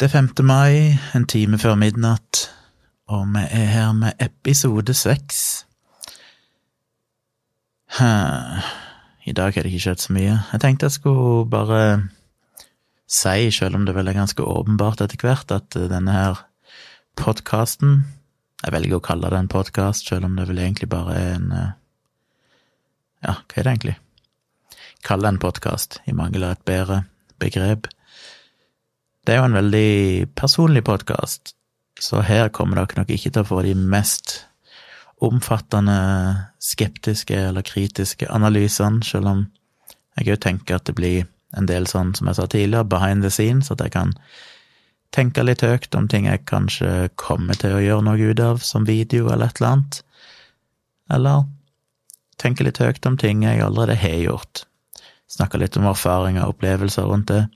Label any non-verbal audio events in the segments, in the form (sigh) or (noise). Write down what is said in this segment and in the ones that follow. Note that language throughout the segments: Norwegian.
Det er 5. mai, en time før midnatt, og vi er her med episode seks. I dag har det ikke skjedd så mye. Jeg tenkte jeg skulle bare si, selv om det vel er ganske åpenbart etter hvert, at denne her podkasten Jeg velger å kalle det en podkast, selv om det vel egentlig bare er en Ja, hva er det egentlig? Kalle det en podkast, i mangel av et bedre begrep. Det er jo en veldig personlig podkast, så her kommer dere nok ikke til å få de mest omfattende skeptiske eller kritiske analysene, selv om jeg òg tenker at det blir en del sånn, som jeg sa tidligere, behind the scenes, at jeg kan tenke litt høyt om ting jeg kanskje kommer til å gjøre noe ut av, som video eller et eller annet, eller tenke litt høyt om ting jeg allerede har gjort, snakke litt om erfaringer og opplevelser rundt det.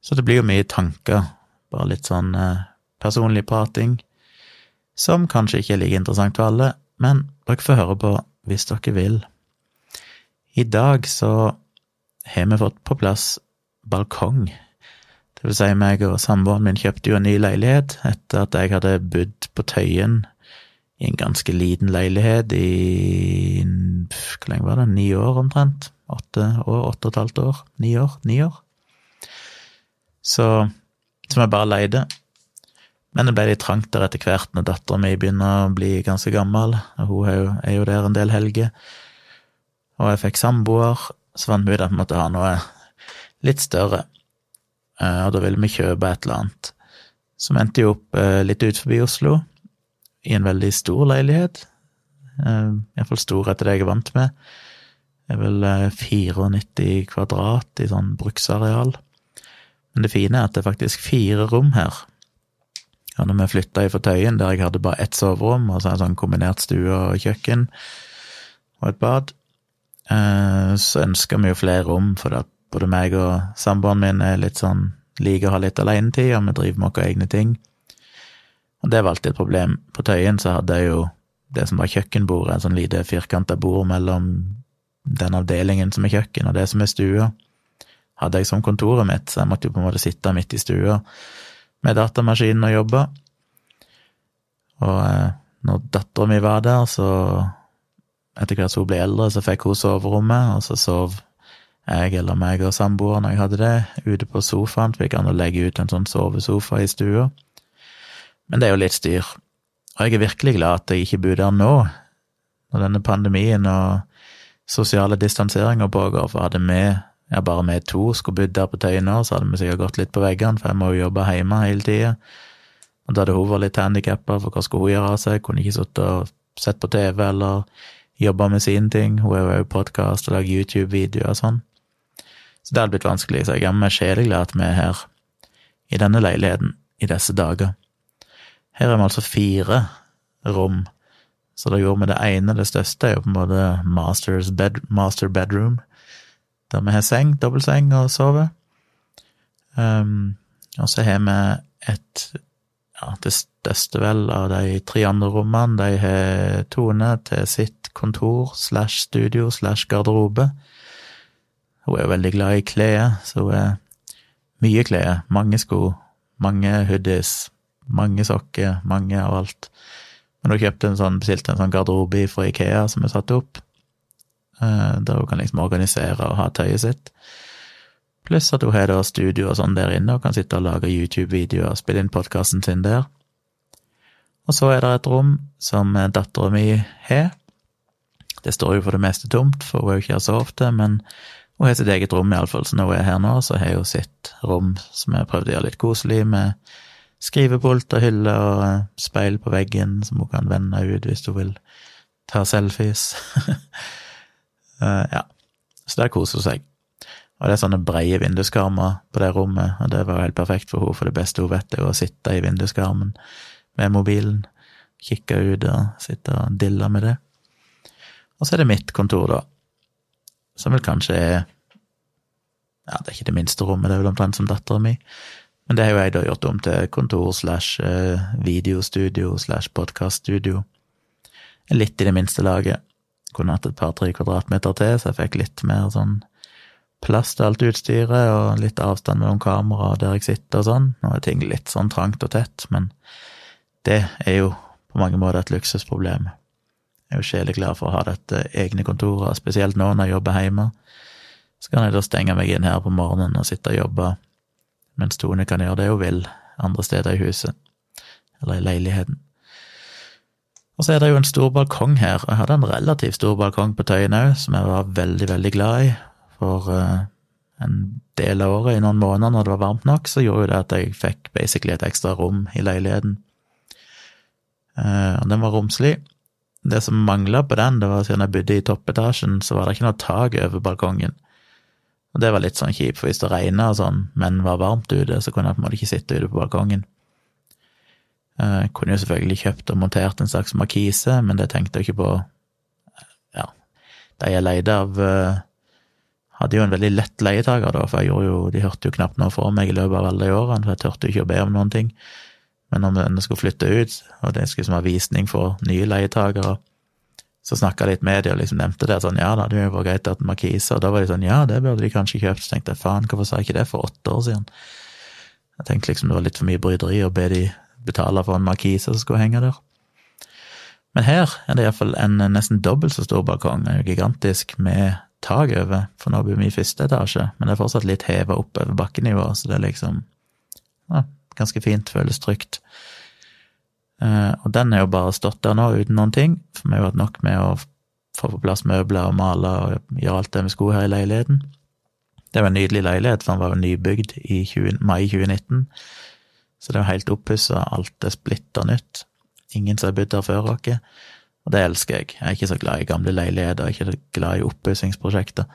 Så det blir jo mye tanker, bare litt sånn eh, personlig prating, som kanskje ikke er like interessant for alle, men dere får høre på hvis dere vil. I dag så har vi fått på plass balkong. Det vil si, meg og samboeren min kjøpte jo en ny leilighet etter at jeg hadde bodd på Tøyen i en ganske liten leilighet i Hvor lenge var det? Ni år, omtrent? Åtte år? Åtte og et halvt år? Ni år? Ni år? Så, som jeg bare leide. Men det ble litt trangt der etter hvert når dattera mi begynner å bli ganske gammel, og hun er jo, er jo der en del helger. Og jeg fikk samboer, så fant vi ut at vi måtte ha noe litt større, eh, og da ville vi kjøpe et eller annet. Så vi endte jo opp eh, litt ut forbi Oslo, i en veldig stor leilighet. Eh, Iallfall stor etter det jeg er vant med. Det er vel 94 kvadrat i sånn bruksareal. Men det fine er at det er faktisk fire rom her. Og når vi flytta fra Tøyen, der jeg hadde bare ett soverom, og så en sånn kombinert stue og kjøkken og et bad, eh, så ønska vi jo flere rom, for at både meg og samboeren min er litt sånn liker å ha litt alenetid, og vi driver med våre egne ting. Og det var alltid et problem. På Tøyen så hadde jeg jo det som var kjøkkenbordet, en sånn lite firkanta bord mellom den avdelingen som er kjøkken, og det som er stua hadde jeg som kontoret mitt, så jeg måtte jo på en måte sitte midt i stua med datamaskinen og jobbe. Og eh, når dattera mi var der, så etter hvert som hun ble eldre, så fikk hun soverommet, og så sov jeg eller meg og samboeren, når jeg hadde det, ute på sofaen, fikk han å legge ut en sånn sovesofa i stua. Men det er jo litt styr. Og jeg er virkelig glad at jeg ikke bor der nå, når denne pandemien og sosiale distanseringer pågår, for hadde vi ja, bare vi to skulle bodd der på Tøyen så hadde vi sikkert gått litt på veggene, for jeg må jo jobbe hjemme hele tida. Og da hadde hun vært litt handikappa, for hva skulle hun gjøre av seg? Kunne ikke sittet og sett på TV eller jobba med sine ting. Hun er jo også podkast og lager YouTube-videoer og sånn. Så det hadde blitt vanskelig, så jeg er meg sjeleglad at vi er her, i denne leiligheten, i disse dager. Her er vi altså fire rom, så da gjorde vi det ene, det største, er jo på en måte bed, master bedroom der vi har seng, dobbeltseng og sover. Um, og så har vi et ja, det største vel av de tre andre rommene. De har Tone til sitt kontor slash studio slash garderobe. Hun er jo veldig glad i klær, så hun er mye klær. Mange sko, mange hoodies, mange sokker, mange av alt. Men hun kjøpte en sånn, bestilte en sånn garderobe fra Ikea som er satt opp. Eh, der hun kan liksom organisere og ha tøyet sitt. Pluss at hun har da studio og sånn der inne, og kan sitte og lage YouTube-videoer og spille inn podkasten sin der. Og så er det et rom som dattera mi har. Det står jo for det meste tomt, for hun er jo ikke her så ofte, men hun har sitt eget rom, iallfall, så når hun er her nå, så har hun sitt rom som jeg prøvde å gjøre litt koselig, med skrivepult og hylle og eh, speil på veggen som hun kan vende ut hvis hun vil ta selfies. (laughs) Uh, ja. Så der koser hun seg. Og det er sånne breie vinduskarmer på det rommet, og det var jo helt perfekt for henne, for det beste hun vet, er å sitte i vinduskarmen med mobilen, kikke ut og sitte og dille med det. Og så er det mitt kontor, da, som vel kanskje er Ja, det er ikke det minste rommet, det er vel omtrent som dattera mi, men det har jo jeg da gjort om til kontor slash eh, videostudio slash podkaststudio. Litt i det minste laget. Kunne hatt et par-tre kvadratmeter til, så jeg fikk litt mer sånn plass til alt utstyret og litt avstand mellom kamera og der jeg sitter og sånn. Nå er ting litt sånn trangt og tett, men det er jo på mange måter et luksusproblem. Jeg er jo sjeleglad for å ha dette egne kontoret, spesielt nå når jeg jobber hjemme. Så kan jeg da stenge meg inn her på morgenen og sitte og jobbe, mens Tone kan gjøre det hun vil andre steder i huset, eller i leiligheten. Og så er det jo en stor balkong her, jeg hadde en relativt stor balkong på Tøyen òg, som jeg var veldig, veldig glad i, for uh, en del av året, i noen måneder når det var varmt nok, så gjorde jo det at jeg fikk basically et ekstra rom i leiligheten. Uh, og den var romslig. Det som mangla på den, det var siden jeg bodde i toppetasjen, så var det ikke noe tak over balkongen. Og det var litt sånn kjipt, for hvis det regna og sånn, men var varmt ute, så kunne jeg på en måte ikke sitte ute på balkongen. Eh, jeg kunne jo selvfølgelig kjøpt og montert en slags markise, men det tenkte jeg ikke på. Ja, de jeg leide av, eh, hadde jo en veldig lett leietaker, da, for jeg gjorde jo, de hørte jo knapt noe fra meg i løpet av alle de årene, for jeg turte jo ikke å be om noen ting. Men når vi skulle flytte ut, og det skulle ha visning for nye leietakere, så snakka jeg litt med dem og liksom nevnte det, sånn ja da, det var greit at markise, og da var de sånn ja, det burde de kanskje kjøpt, så tenkte jeg faen, hvorfor sa jeg ikke det for åtte år siden? Jeg tenkte liksom det var litt for mye bryderi å be de betale for en markise som skulle henge der. Men her er det iallfall en nesten dobbelt så stor balkong, gigantisk, med tak over, for nå bor vi i første etasje, men det er fortsatt litt heva opp over bakkenivå, så det er liksom ja, ganske fint, føles trygt. Uh, og den er jo bare stått der nå uten noen ting, for vi har hatt nok med å få på plass møbler og male og gjøre alt det vi skulle her i leiligheten. Det var en nydelig leilighet, for den var jo nybygd i 20, mai 2019. Så det er jo helt oppussa, alt er splitta nytt. Ingen som har bodd der før oss. Og det elsker jeg. Jeg er ikke så glad i gamle leiligheter, jeg er ikke glad i oppussingsprosjekter.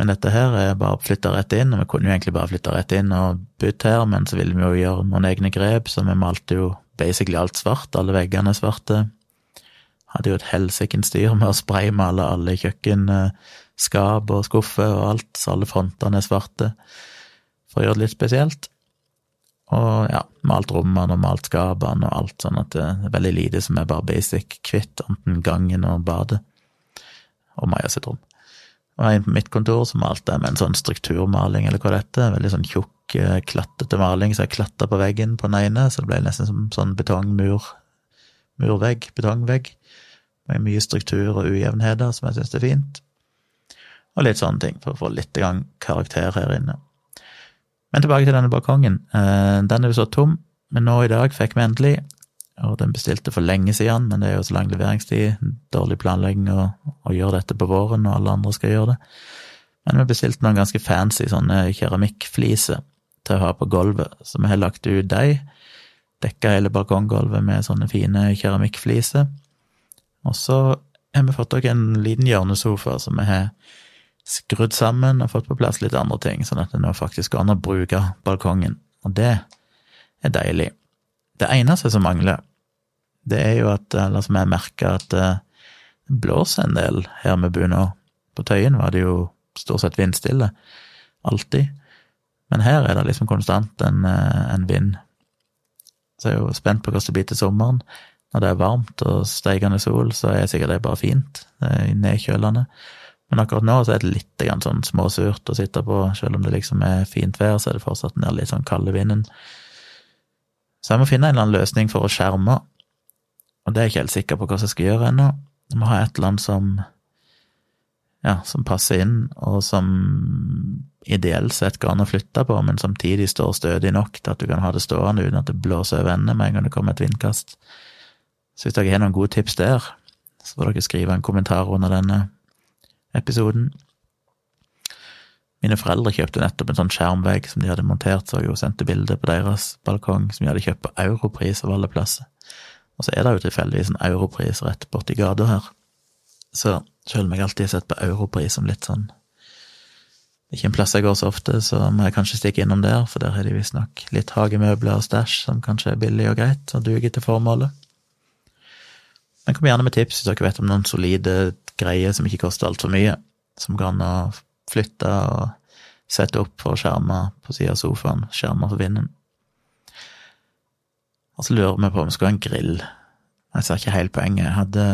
Men dette her er bare å flytte rett inn, og vi kunne jo egentlig bare flytte rett inn og bodd her, men så ville vi jo gjøre noen egne grep, så vi malte jo basically alt svart, alle veggene svarte. Hadde jo et helsikens styr med å spraymale alle kjøkkenskap og skuffer og alt, så alle frontene er svarte, for å gjøre det litt spesielt. Og ja, malt rommene og malt skapene og alt, sånn at det er veldig lite som er bare basic kvitt, enten gangen og badet. Og Maja sitt rom. Og en på mitt kontor så malte med en sånn strukturmaling, eller hva det heter, veldig sånn tjukk, eh, klattete maling, så jeg klatta på veggen på den ene, så det ble nesten som sånn betongmur, murvegg, betongvegg, med mye struktur og ujevnheter, som jeg syns er fint. Og litt sånne ting, for å få litt karakter her inne. Men tilbake til denne balkongen. Eh, den er jo så tom, men nå i dag fikk vi endelig, og den bestilte for lenge siden, men det er jo så lang leveringstid, dårlig planlegging å, å gjøre dette på våren når alle andre skal gjøre det. Men vi bestilte noen ganske fancy sånne keramikkfliser til å ha på gulvet, så vi har lagt ut de, dekka hele balkonggulvet med sånne fine keramikkfliser. Og så har vi fått oss en liten hjørnesofa som vi har skrudd sammen og fått på plass litt andre ting, sånn at det nå faktisk går an å bruke balkongen. Og det er deilig. Det eneste som mangler, det er jo at, eller som jeg merker, at eh, det blåser en del her vi bor nå. På Tøyen var det jo stort sett vindstille. Alltid. Men her er det liksom konstant en, eh, en vind. Så jeg er jo spent på hvordan det blir til sommeren. Når det er varmt og steikende sol, så er sikkert det bare fint. Det er nedkjølende. Men akkurat nå så er det litt sånn småsurt å sitte på, selv om det liksom er fint vær, så er det fortsatt den der litt sånn kalde vinden. Så jeg må finne en eller annen løsning for å skjerme, og det er jeg ikke helt sikker på hva jeg skal gjøre ennå. Jeg må ha et eller annet som ja, som passer inn, og som ideelt sett går an å flytte på, men samtidig står stødig nok til at du kan ha det stående uten at det blåser over ende med en gang det kommer et vindkast. Så hvis dere har noen gode tips der, så får dere skrive en kommentar under denne episoden. Mine foreldre kjøpte nettopp en sånn skjermvegg som de hadde montert, så jeg jo sendte bilde på deres balkong, som de hadde kjøpt på Europris av alle plasser. Og så er det jo tilfeldigvis en Europris rett borti gata her. Så selv om jeg alltid har sett på Europris som litt sånn ikke en plass jeg går så ofte, så må jeg kanskje stikke innom der, for der har de visstnok litt hagemøbler og stæsj som kanskje er billig og greit og duger til formålet. Men kom gjerne med tips hvis dere vet om noen solide greier som ikke koster altfor mye, som går an å flytte og sette opp for skjermer på sida av sofaen, skjermer for vinden. Og så lurer vi på om vi skulle ha en grill. Jeg ser ikke helt poenget. Jeg hadde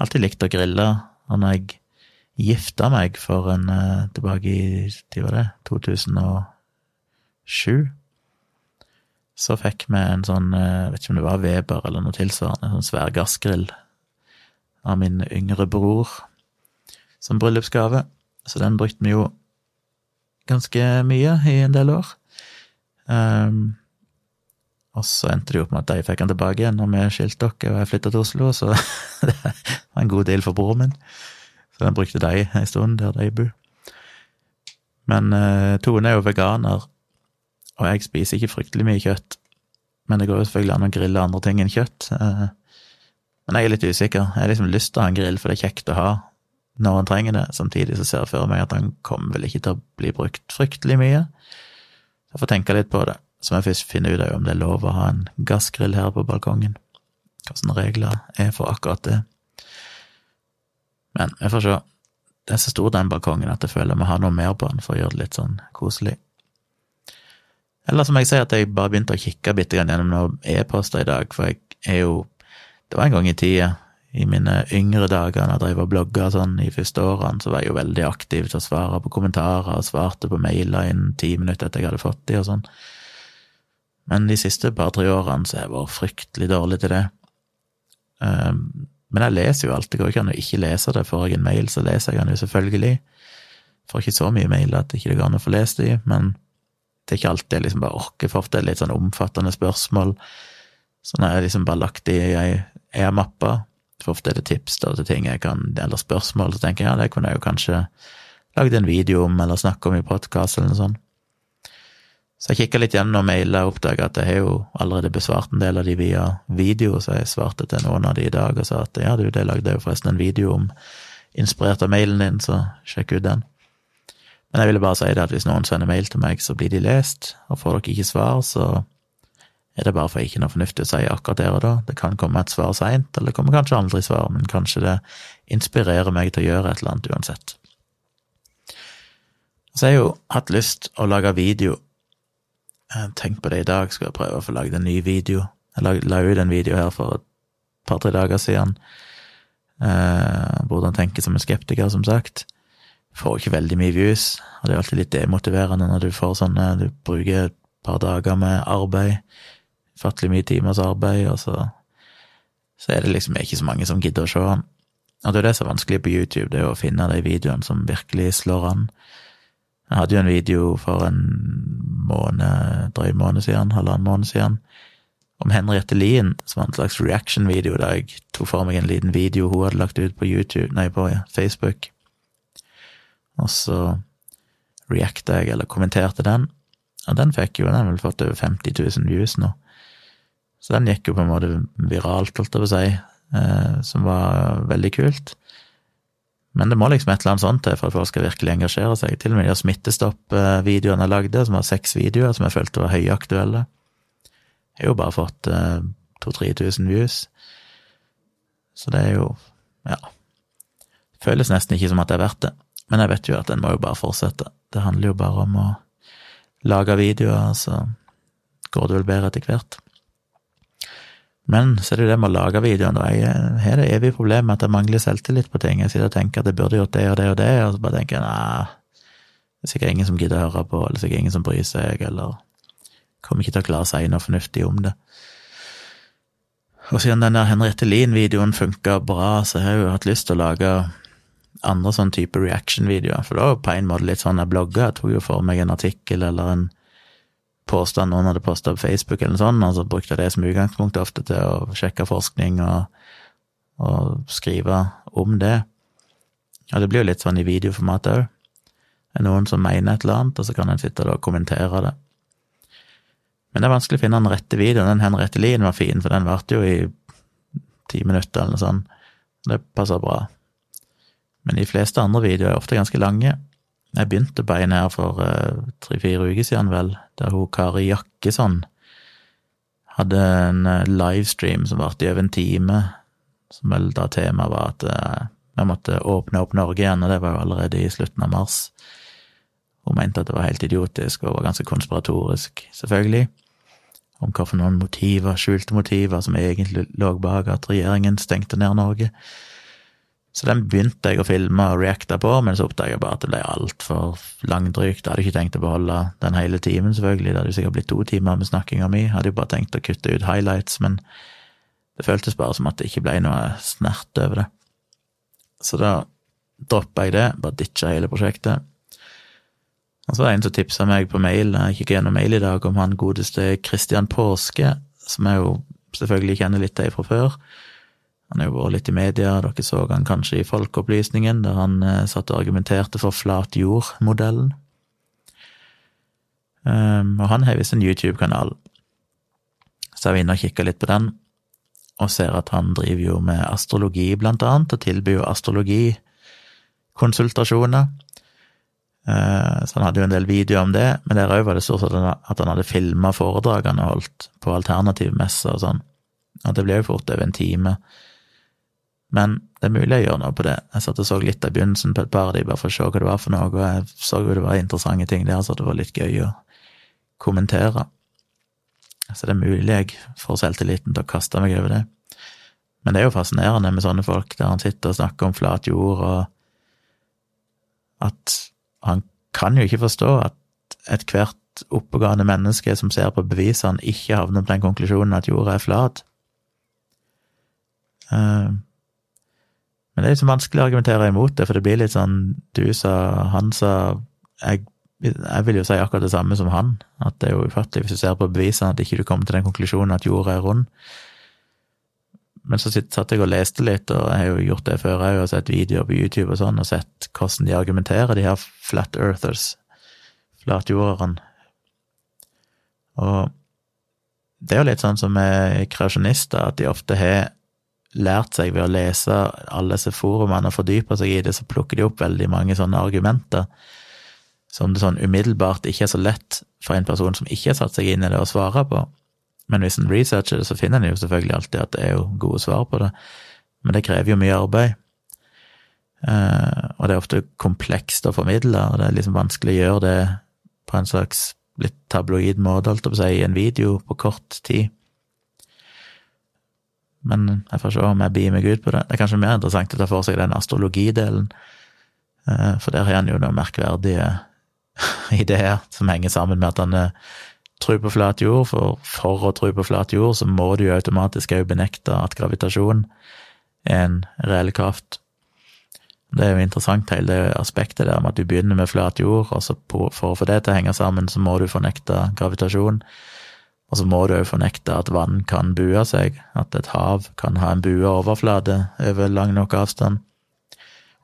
alltid likt å grille, og når jeg gifta meg for en eh, tilbake i hva var det, 2007. Så fikk vi en sånn, jeg vet ikke om det var Weber eller noe tilsvarende, en sånn svær gassgrill av min yngre bror som bryllupsgave. Så den brukte vi jo ganske mye i en del år. Um, og så endte det jo opp med at de fikk han tilbake igjen når vi skilte dere og jeg flytta til Oslo, så (laughs) det var en god deal for broren min. Så den brukte de en stund, der de bor. Men uh, Tone er jo veganer, og jeg spiser ikke fryktelig mye kjøtt. Men det går jo selvfølgelig an å grille andre ting enn kjøtt. Uh, men jeg er litt usikker. Jeg har liksom lyst til å ha en grill, for det er kjekt å ha når han trenger det. Samtidig så ser jeg for meg at han kommer vel ikke til å bli brukt fryktelig mye. Så jeg får tenke litt på det. Så må jeg først finne ut av om det er lov å ha en gassgrill her på balkongen. Hvilke regler er for akkurat det. Men jeg får se. Det er så stor den balkongen at jeg føler jeg må ha noe mer på den for å gjøre det litt sånn koselig. Eller som jeg sier, at jeg bare begynte å kikke bitte gjennom noen e-poster i dag, for jeg er jo Det var en gang i tida i mine yngre dager når jeg drev og blogga sånn i første årene, så var jeg jo veldig aktiv til å svare på kommentarer og svarte på mailer innen ti minutter etter jeg hadde fått de og sånn. Men de siste par-tre årene så har jeg vært fryktelig dårlig til det. Um, men jeg leser jo alt. Det går ikke an å ikke lese det. Får jeg en mail, så leser jeg den jo selvfølgelig. Får ikke så mye mail at det ikke går an å få lest de, men det er ikke alltid jeg liksom bare orker, for ofte er det litt sånn omfattende spørsmål. Så når jeg liksom bare lagt de i ei, ei mappe, for ofte er det tips da, til ting jeg kan, eller spørsmål, så tenker jeg ja, det kunne jeg jo kanskje lagd en video om, eller snakke om i podkast, eller noe sånt. Så jeg kikka litt gjennom mailer og oppdaga at jeg har jo allerede besvart en del av de via video, så jeg svarte til noen av de i dag og sa at ja, du, det lagde jeg jo forresten en video om, inspirert av mailen din, så sjekk ut den. Men jeg ville bare si det at hvis noen sender mail til meg, så blir de lest, og får dere ikke svar, så er det bare for ikke noe fornuftig å si akkurat der og da. Det kan komme et svar seint, eller det kommer kanskje aldri svar, men kanskje det inspirerer meg til å gjøre et eller annet uansett. Så jeg har jo hatt lyst å lage video. Tenk på det i dag, skal jeg prøve å få lagd en ny video. Jeg la ut en video her for et par-tre dager siden. Eh, hvordan tenke som en skeptiker, som sagt. Får ikke veldig mye views, og det er alltid litt demotiverende når du får sånne Du bruker et par dager med arbeid fattelig mye timers arbeid, og så, så er det liksom ikke så mange som gidder å se han. Og det er det som er vanskelig på YouTube, det er å finne de videoene som virkelig slår an. Jeg hadde jo en video for en måned, drøy måned siden, halvannen måned siden, om Henriette Lien, som var en slags reaction-video der jeg tok for meg en liten video hun hadde lagt ut på YouTube, nei, på Facebook. Og så reacta jeg, eller kommenterte den, og den fikk jo, den har vel fått over 50 000 views nå. Så den gikk jo på en måte viralt, holdt jeg på å si, eh, som var veldig kult. Men det må liksom et eller annet sånt til for at folk skal virkelig engasjere seg. Til og med de Smittestopp-videoene jeg lagde, som var seks videoer som jeg følte var høyaktuelle, jeg har jo bare fått eh, 2000-3000 views. Så det er jo ja. Det Føles nesten ikke som at det er verdt det. Men jeg vet jo at en må jo bare fortsette. Det handler jo bare om å lage videoer, så går det vel bedre etter hvert. Men så er det jo det med å lage videoen, da. Jeg har det evige problemet at jeg mangler selvtillit på ting. Jeg sitter og tenker at jeg burde gjort det og det og det, og så bare tenker jeg nei, det er sikkert ingen som gidder å høre på, eller sikkert ingen som bryr seg, eller kommer ikke til å klare å si noe fornuftig om det. Og siden den der Henriette Lien-videoen funka bra, så har jeg jo hatt lyst til å lage andre sånn type reaction-videoer, for det var jo på en måte litt sånn jeg blogga, jeg tok jo for meg en artikkel eller en påstand noen hadde posta på Facebook, eller noe sånt, og så brukte jeg det som utgangspunkt ofte til å sjekke forskning og, og skrive om det. Og det blir jo litt sånn i videoformat òg. Det er noen som mener et eller annet, og så kan en sitte og kommentere det. Men det er vanskelig å finne den rette videoen. Den Henriette Lien var fin, for den varte jo i ti minutter eller noe sånt. Det passer bra. Men de fleste andre videoer er ofte ganske lange. Jeg begynte på en her for uh, tre-fire uker siden, vel, der hun Kari Jakkesson hadde en uh, livestream som varte i over en time, som vel da temaet var at uh, vi måtte åpne opp Norge igjen, og det var jo allerede i slutten av mars. Hun mente at det var helt idiotisk og var ganske konspiratorisk, selvfølgelig, om hva for noen motiver, skjulte motiver, som egentlig lå bak at regjeringen stengte ned Norge. Så den begynte jeg å filme og reacte på, men så oppdaga jeg bare at det ble altfor langdrygt. Jeg hadde ikke tenkt å beholde den hele timen, selvfølgelig. Det hadde jo sikkert blitt to timer med snakkinga mi. Jeg hadde jo bare tenkt å kutte ut highlights, men det føltes bare som at det ikke ble noe snert over det. Så da droppa jeg det, bare ditcha hele prosjektet. Og så var det en som tipsa meg på mail, jeg gikk gjennom mail i dag, om han godeste Christian Påske, som jeg jo selvfølgelig kjenner litt til fra før. Han har jo vært litt i media, dere så han kanskje i Folkeopplysningen, der han eh, satt og argumenterte for flat jord-modellen. Um, og han har visst en YouTube-kanal, så jeg var inne og kikka litt på den, og ser at han driver jo med astrologi, blant annet, og tilbyr jo astrologikonsultasjoner. Uh, så han hadde jo en del videoer om det, men der òg var det stort sett at han hadde filma foredragene holdt på alternativmesser og sånn. Og det ble jo fort over en time. Men det er mulig å gjøre noe på det. Jeg satt og så litt av begynnelsen på et par av de, bare for å se hva det var for noe, og jeg så jo det var interessante ting der, så det var litt gøy å kommentere. Så det er mulig jeg får selvtilliten til å kaste meg over det. Men det er jo fascinerende med sånne folk, der han sitter og snakker om flat jord, og at han kan jo ikke forstå at ethvert oppegående menneske som ser på bevisene, ikke havner på den konklusjonen at jorda er flat. Uh, men det er liksom vanskelig å argumentere imot det, for det blir litt sånn du sa, han sa jeg, jeg, vil jo si akkurat det samme som han, at det er jo ufattelig hvis du ser på bevisene at ikke du kommer til den konklusjonen at jorda er rund. Men så satt jeg og leste litt, og jeg har jo gjort det før, har jo sett videoer på YouTube og sånn, og sett hvordan de argumenterer, de her flat earthers, flatjorderne. Og det er jo litt sånn som med kreasjonister, at de ofte har lært seg ved å lese alle disse forumene og fordype seg i det, så plukker de opp veldig mange sånne argumenter som det sånn umiddelbart ikke er så lett for en person som ikke har satt seg inn i det, å svare på. Men hvis en researcher det, så finner en jo selvfølgelig alltid at det er jo gode svar på det. Men det krever jo mye arbeid. Eh, og det er ofte komplekst å formidle, og det er liksom vanskelig å gjøre det på en slags litt tabloid måte, holdt jeg på å si, i en video på kort tid. Men jeg får se om jeg bier meg ut på det. Det er kanskje mer interessant å ta for seg den astrologidelen, eh, for der har han jo noen merkverdige (laughs) ideer som henger sammen med at han eh, tror på flat jord, for for å tro på flat jord, så må du jo automatisk òg benekte at gravitasjon er en reell kraft. Det er jo interessant, hele det aspektet der med at du begynner med flat jord, og så for å få det til å henge sammen, så må du fornekte gravitasjon. Og så må du òg fornekte at vann kan bue seg, at et hav kan ha en bua overflate over lang nok avstand.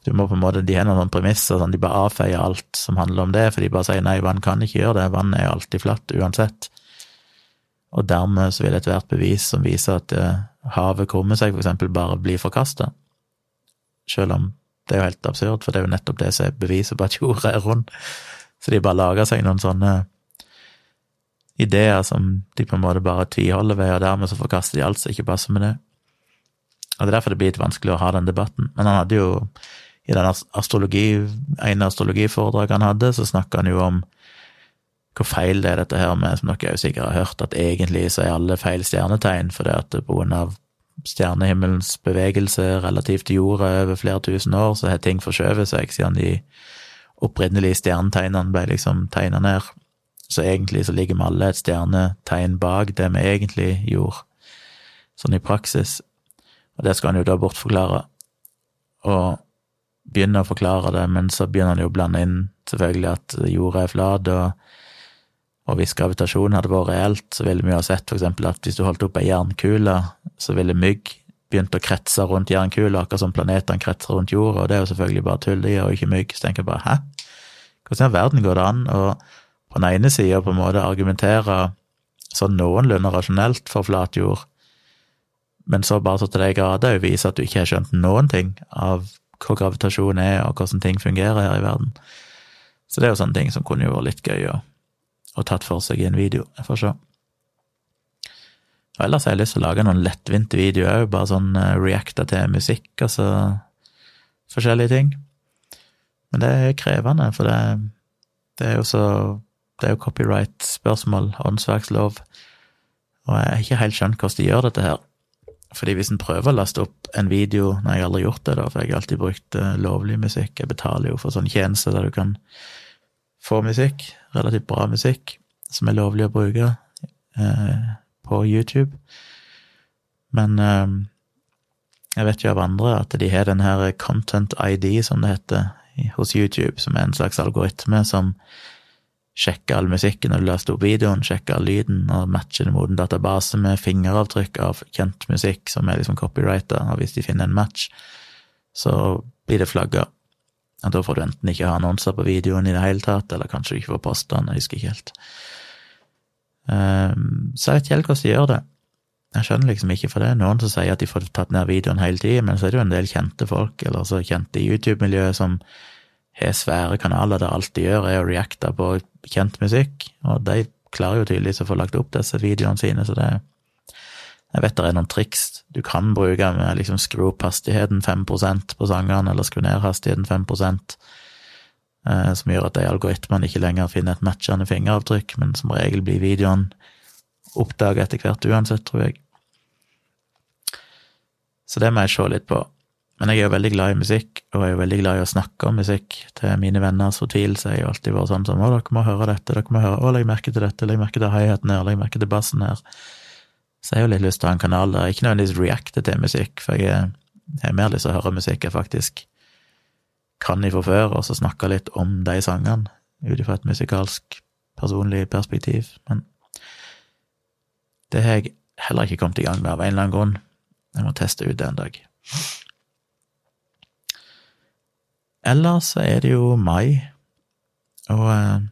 Du må på en måte, De har noen premisser, sånn, de bare avfeier alt som handler om det, for de bare sier nei, vann kan ikke gjøre det, vann er alltid flatt uansett. Og dermed så vil ethvert bevis som viser at uh, havet krummer seg, for eksempel, bare bli forkasta. Selv om det er jo helt absurd, for det er jo nettopp det som er beviset på at (laughs) jorda er rund. Så de bare lager seg noen sånne ideer som de på en måte bare tviholder ved, og dermed så forkaster de alt som ikke passer med det. Og Det er derfor det blir litt vanskelig å ha den debatten. Men han hadde jo, i den astrologi, ene astrologiforedraget han hadde, så snakka han jo om hvor feil det er dette her med, som dere jo sikkert har hørt, at egentlig så er alle feil stjernetegn, fordi at av stjernehimmelens bevegelse relativt til jorda over flere tusen år, så har ting forskjøvet seg siden de opprinnelige stjernetegnene ble liksom tegna ned. Så egentlig så ligger vi alle et stjernetegn bak det vi egentlig gjorde, sånn i praksis. Og det skal han jo da bortforklare, og begynne å forklare det, men så begynner han jo å blande inn selvfølgelig at jorda er flat, og, og hvis gravitasjonen hadde vært reelt, så ville vi jo ha sett eksempel at hvis du holdt opp ei jernkule, så ville mygg begynt å kretse rundt jernkula, akkurat som planetene kretser rundt jorda, og det er jo selvfølgelig bare tull, det gjør jo ikke mygg. Så tenker jeg bare hæ? Hvordan i all verden går det an å på den ene sida på en måte argumentere sånn noenlunde rasjonelt for flat jord, men så bare så til de grader vise at du ikke har skjønt noen ting av hva gravitasjon er, og hvordan ting fungerer her i verden. Så det er jo sånne ting som kunne jo vært litt gøy å, å tatt for seg i en video. Jeg får se. Og ellers har jeg lyst til å lage noen lettvinte videoer òg, bare sånn uh, reacta til musikk, altså forskjellige ting. Men det er krevende, for det, det er jo så det er jo copyright-spørsmål, åndsverkslov, og jeg har ikke helt skjønt hvordan de gjør dette her. Fordi hvis en prøver å laste opp en video når jeg har aldri gjort det, da, for jeg har alltid brukt uh, lovlig musikk. Jeg betaler jo for sånne tjenester der du kan få musikk, relativt bra musikk, som er lovlig å bruke eh, på YouTube. Men eh, jeg vet jo av andre at de har den her Content ID, som det heter, hos YouTube, som er en slags algoritme som sjekke all musikken når du laster opp videoen, sjekke all lyden og matche det mot en database med fingeravtrykk av kjent musikk som er liksom copyrighta, og hvis de finner en match, så blir det flagga. Og da får du enten ikke ha annonser på videoen i det hele tatt, eller kanskje du ikke får posta den, jeg husker ikke helt. Um, så jeg vet ikke helt hvordan de gjør det. Jeg skjønner liksom ikke, for det noen som sier at de får tatt ned videoen hele tiden, men så er det jo en del kjente folk, eller så kjente i YouTube-miljøet, som har svære kanaler der alt de gjør, er å reacte på kjent musikk, og de klarer jo tydeligvis å få lagt opp disse videoene sine, så det Jeg vet det er noen triks du kan bruke med liksom skru opp hastigheten 5% på sangene, eller skru ned hastigheten 5% eh, som gjør at de algoritmene ikke lenger finner et matchende fingeravtrykk, men som regel blir videoen oppdaga etter hvert uansett, tror jeg. Så det må jeg se litt på. Men jeg er jo veldig glad i musikk, og jeg er jo veldig glad i å snakke om musikk til mine venners fortvilelse. Jeg har jeg jo alltid vært sånn som 'Å, dere må høre dette', dere må høre 'Å, legg merke til dette', legg merke til hi-haten her, legg merke til bassen her. Så jeg har jo litt lyst til å ha en kanal der jeg ikke nødvendigvis reacter til musikk, for jeg, har mer lyst til å høre musikk jeg faktisk kan ifra før, og så snakke litt om de sangene, ut ifra et musikalsk, personlig perspektiv. Men det har jeg heller ikke kommet i gang med av en eller annen grunn. Jeg må teste ut det en dag. Ellers så er det jo mai, og eh,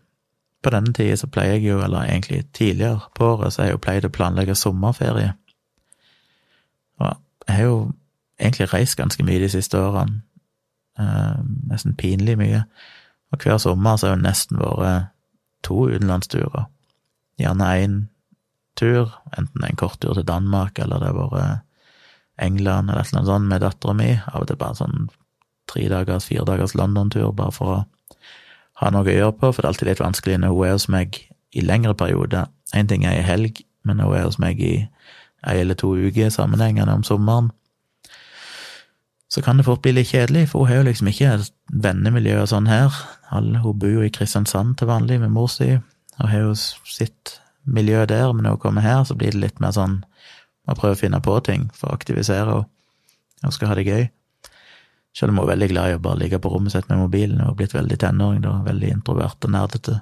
på denne tida så pleier jeg jo, eller egentlig tidligere på året, så har jeg jo pleid å planlegge sommerferie. Og jeg har jo egentlig reist ganske mye de siste årene, eh, nesten pinlig mye, og hver sommer så har jo nesten vært to utenlandsturer. Gjerne én tur, enten en kort tur til Danmark, eller det har vært England eller noe sånt med dattera mi, av og til bare sånn tre dagers, fire dagers London-tur, bare for å ha noe å gjøre på, for det er alltid litt vanskelig når hun er hos meg i lengre perioder. Én ting er i helg, men når hun er hos meg i ei eller to uker sammenhengende om sommeren, så kan det fort bli litt kjedelig, for hun har jo liksom ikke vennemiljø og sånn her. Hun bor jo i Kristiansand til vanlig med mor si, og har jo sitt miljø der, men når hun kommer her, så blir det litt mer sånn å prøve å finne på ting for å aktivisere henne, og skal ha det gøy. Selv om hun er veldig glad i å bare ligge på rommet sitt med mobilen og har blitt veldig tenåring, da, veldig introvert og nerdete.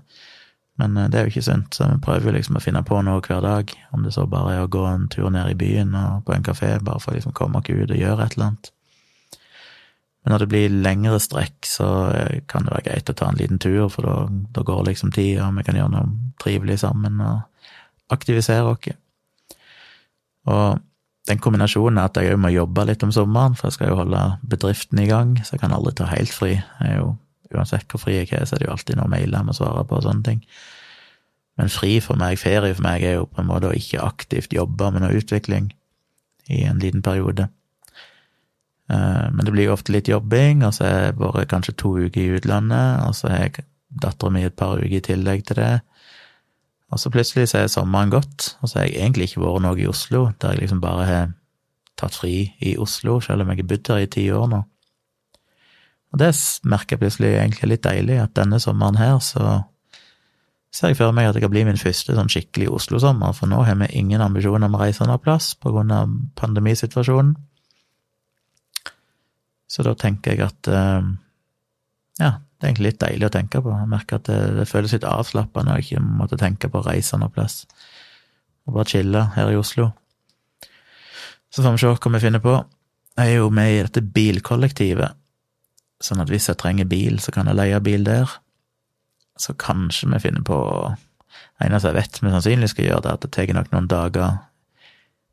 Men eh, det er jo ikke sunt, så vi prøver liksom å finne på noe hver dag, om det så bare er å gå en tur ned i byen og på en kafé, bare for å liksom komme oss ut og gjøre et eller annet. Men når det blir lengre strekk, så eh, kan det være greit å ta en liten tur, for da, da går liksom tida, og vi kan gjøre noe trivelig sammen og aktivisere oss. Og den kombinasjonen er at jeg òg må jobbe litt om sommeren, for jeg skal jo holde bedriften i gang, så jeg kan aldri ta helt fri. Jo, Uansett hvor fri jeg er, så er det jo alltid noen mailer jeg må svare på og sånne ting. Men fri for meg, ferie for meg, er jo på en måte å ikke aktivt jobbe med noe utvikling i en liten periode. Eh, men det blir jo ofte litt jobbing, og så har jeg vært kanskje to uker i utlandet, og så har jeg dattera mi et par uker i tillegg til det. Og så plutselig så er sommeren gått, og så har jeg egentlig ikke vært noe i Oslo, der jeg liksom bare har tatt fri i Oslo, selv om jeg har bodd her i ti år nå. Og det merker jeg plutselig egentlig litt deilig, at denne sommeren her så ser jeg for meg at det kan bli min første sånn skikkelig Oslo-sommer, for nå har vi ingen ambisjoner om å reise noen plass på grunn av pandemisituasjonen. Så da tenker jeg at eh, ja, det er egentlig litt deilig å tenke på. Jeg merker at det, det føles litt avslappende å ikke måtte tenke på å reise noe plass. Og bare chille her i Oslo. Så får vi se hva vi finner på. Jeg er jo med i dette bilkollektivet, sånn at hvis jeg trenger bil, så kan jeg leie bil der. Så kanskje vi finner på Det eneste jeg vet vi sannsynlig skal gjøre, det er at det tar nok noen dager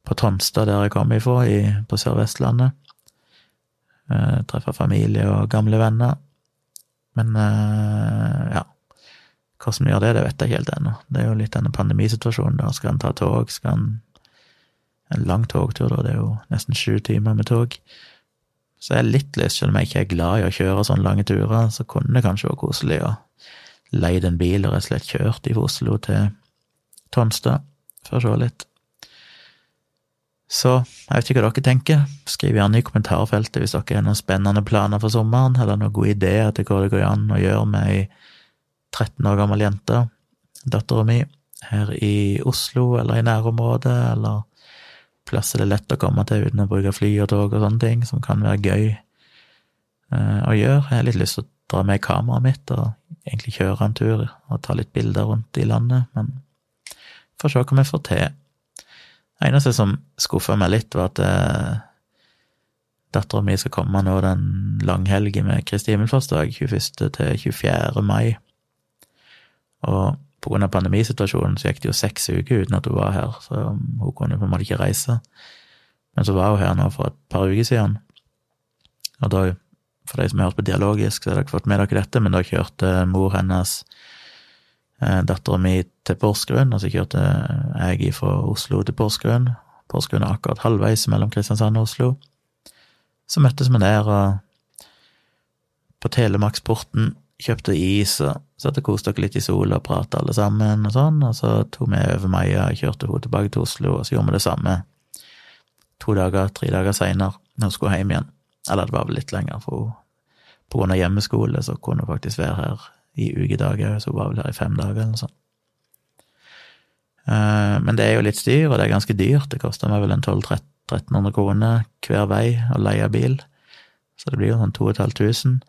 på Tonstad, der jeg kommer ifra, på Sør-Vestlandet. Treffer treffe familie og gamle venner. Men uh, ja, hvordan vi gjør det, det vet jeg ikke helt ennå. Det er jo litt denne pandemisituasjonen. da, Skal en ta tog? Skal en En lang togtur, da. Det er jo nesten sju timer med tog. Så jeg er litt lyst, selv om jeg ikke er glad i å kjøre sånne lange turer, så kunne det kanskje vært koselig å leie en bil og rett og slett kjørt fra Oslo til Tonstad for å se litt. Så jeg vet ikke hva dere tenker. Skriv gjerne i kommentarfeltet hvis dere har noen spennende planer for sommeren, eller noen gode ideer til hva det går an å gjøre med ei 13 år gammel jente, dattera mi, her i Oslo eller i nærområdet, eller plasser det er lett å komme til uten å bruke fly og tog og sånne ting, som kan være gøy eh, å gjøre. Jeg har litt lyst til å dra med kameraet mitt og egentlig kjøre en tur og ta litt bilder rundt i landet, men får se hva vi får til. Eneste som skuffa meg litt, var at eh, dattera mi skal komme nå den langhelgen med Kristi himmelfartsdag, 21. til 24. mai. Og på grunn av pandemisituasjonen så gikk det jo seks uker uten at hun var her, så hun kunne på en måte ikke reise. Men så var hun her nå for et par uker siden, og da, for de som har hørt på Dialogisk, så har dere fått med dere dette, men da kjørte mor hennes eh, dattera mi til Porsgrunn, altså kjørte jeg fra Oslo til Porsgrunn. Porsgrunn er akkurat halvveis mellom Kristiansand og Oslo. Så møttes vi der, og på Telemarksporten kjøpte is og satt og koste oss litt i sola og prata alle sammen og sånn, og så tok vi over Maja og kjørte henne tilbake til Oslo, og så gjorde vi det samme to dager, tre dager seinere, når hun skulle hjem igjen. Eller det var vel litt lenger, for på grunn av hjemmeskole så kunne hun faktisk være her i ukedager, så hun var vel her i fem dager eller noe sånt. Eh, men det er jo litt styr, og det er ganske dyrt. Det koster meg vel en 1200-1300 kroner hver vei å leie bil, så det blir jo sånn 2500.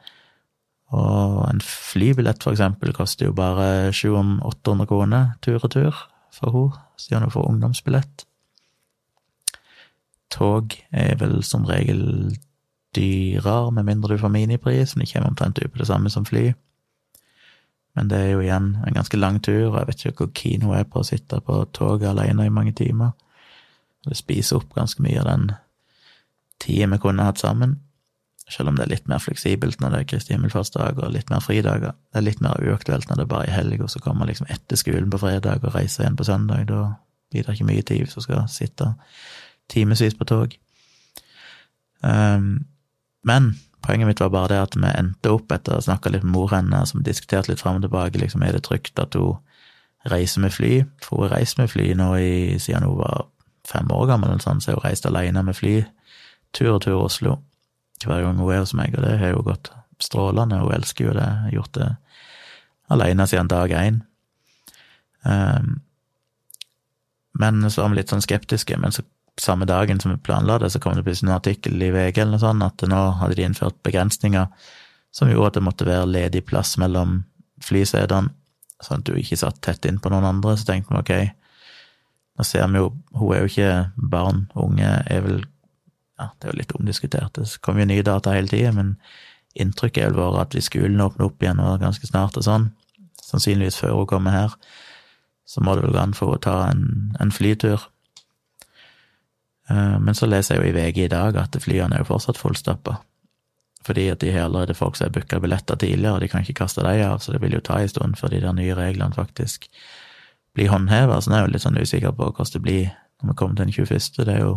Og en flybillett, for eksempel, koster jo bare 700-800 kroner tur og tur for henne, siden hun får ungdomsbillett. Tog er vel som regel dyrere, med mindre du får minipris, men det kommer omtrent ut på det samme som fly. Men det er jo igjen en ganske lang tur, og jeg vet ikke hvor keen hun er på å sitte på toget alene i mange timer. Det spiser opp ganske mye av den tida vi kunne hatt sammen. Selv om det er litt mer fleksibelt når det er Kristi himmelfartsdag og litt mer fridager. Det er litt mer uaktuelt når det er bare er helg, og så kommer liksom etter skolen på fredag og reiser igjen på søndag. Da blir det ikke mye tid hvis du skal sitte timevis på tog. Um, men poenget mitt var bare det at vi endte opp etter å ha snakka litt med mor hennes, som diskuterte litt fram og tilbake, liksom er det trygt at hun reiser med fly? For hun har reist med fly nå i, siden hun var fem år gammel, eller sånn, så hun reist alene med fly tur og tur Oslo hver gang hun er hos meg, og det har jo gått strålende. Hun elsker jo det. Har gjort det alene siden dag én. Um, men så var vi litt sånn skeptiske. Men så, samme dagen som vi planla det, så kom det plutselig en artikkel i VG eller noe sånt, at nå hadde de innført begrensninger som gjorde at det måtte være ledig plass mellom flysetene, sånn at du ikke satt tett inn på noen andre. Så tenkte vi ok, nå ser vi jo Hun er jo ikke barn, unge er vel ja, det er jo litt omdiskutert, det kommer jo nye data hele tida, men inntrykket er vel bare at hvis skolen åpner opp igjen og ganske snart og sånn, sannsynligvis før hun kommer her, så må det vel gå an for å ta en, en flytur. Eh, men så leser jeg jo i VG i dag at flyene er jo fortsatt fullstappa. Fordi at de har allerede folk som har booka billetter tidligere, og de kan ikke kaste dem av, så det vil jo ta en stund før de der nye reglene faktisk blir håndheva. Så nå er jo litt sånn usikker på hvordan det blir når vi kommer til den 21. Det er jo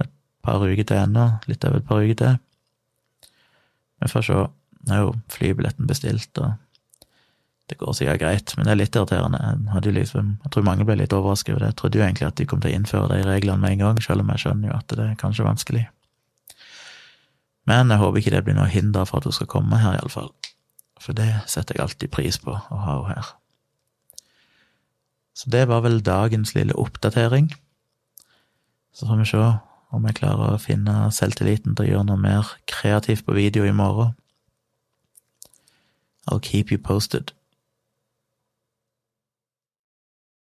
et par uker til ennå, litt over et par uker til. Får se. Nå er jo flybilletten bestilt, og det går sikkert greit, men det er litt irriterende. Jeg, liksom, jeg tror mange ble litt overrasket over det. Jeg trodde jo egentlig at de kom til å innføre de reglene med en gang, selv om jeg skjønner jo at det er kanskje vanskelig. Men jeg håper ikke det blir noe hinder for at hun skal komme her, iallfall. For det setter jeg alltid pris på, å ha henne her. Så det var vel dagens lille oppdatering. Så får vi se om jeg klarer å finne selvtilliten til å gjøre noe mer kreativt på video i morgen. I'll keep you posted.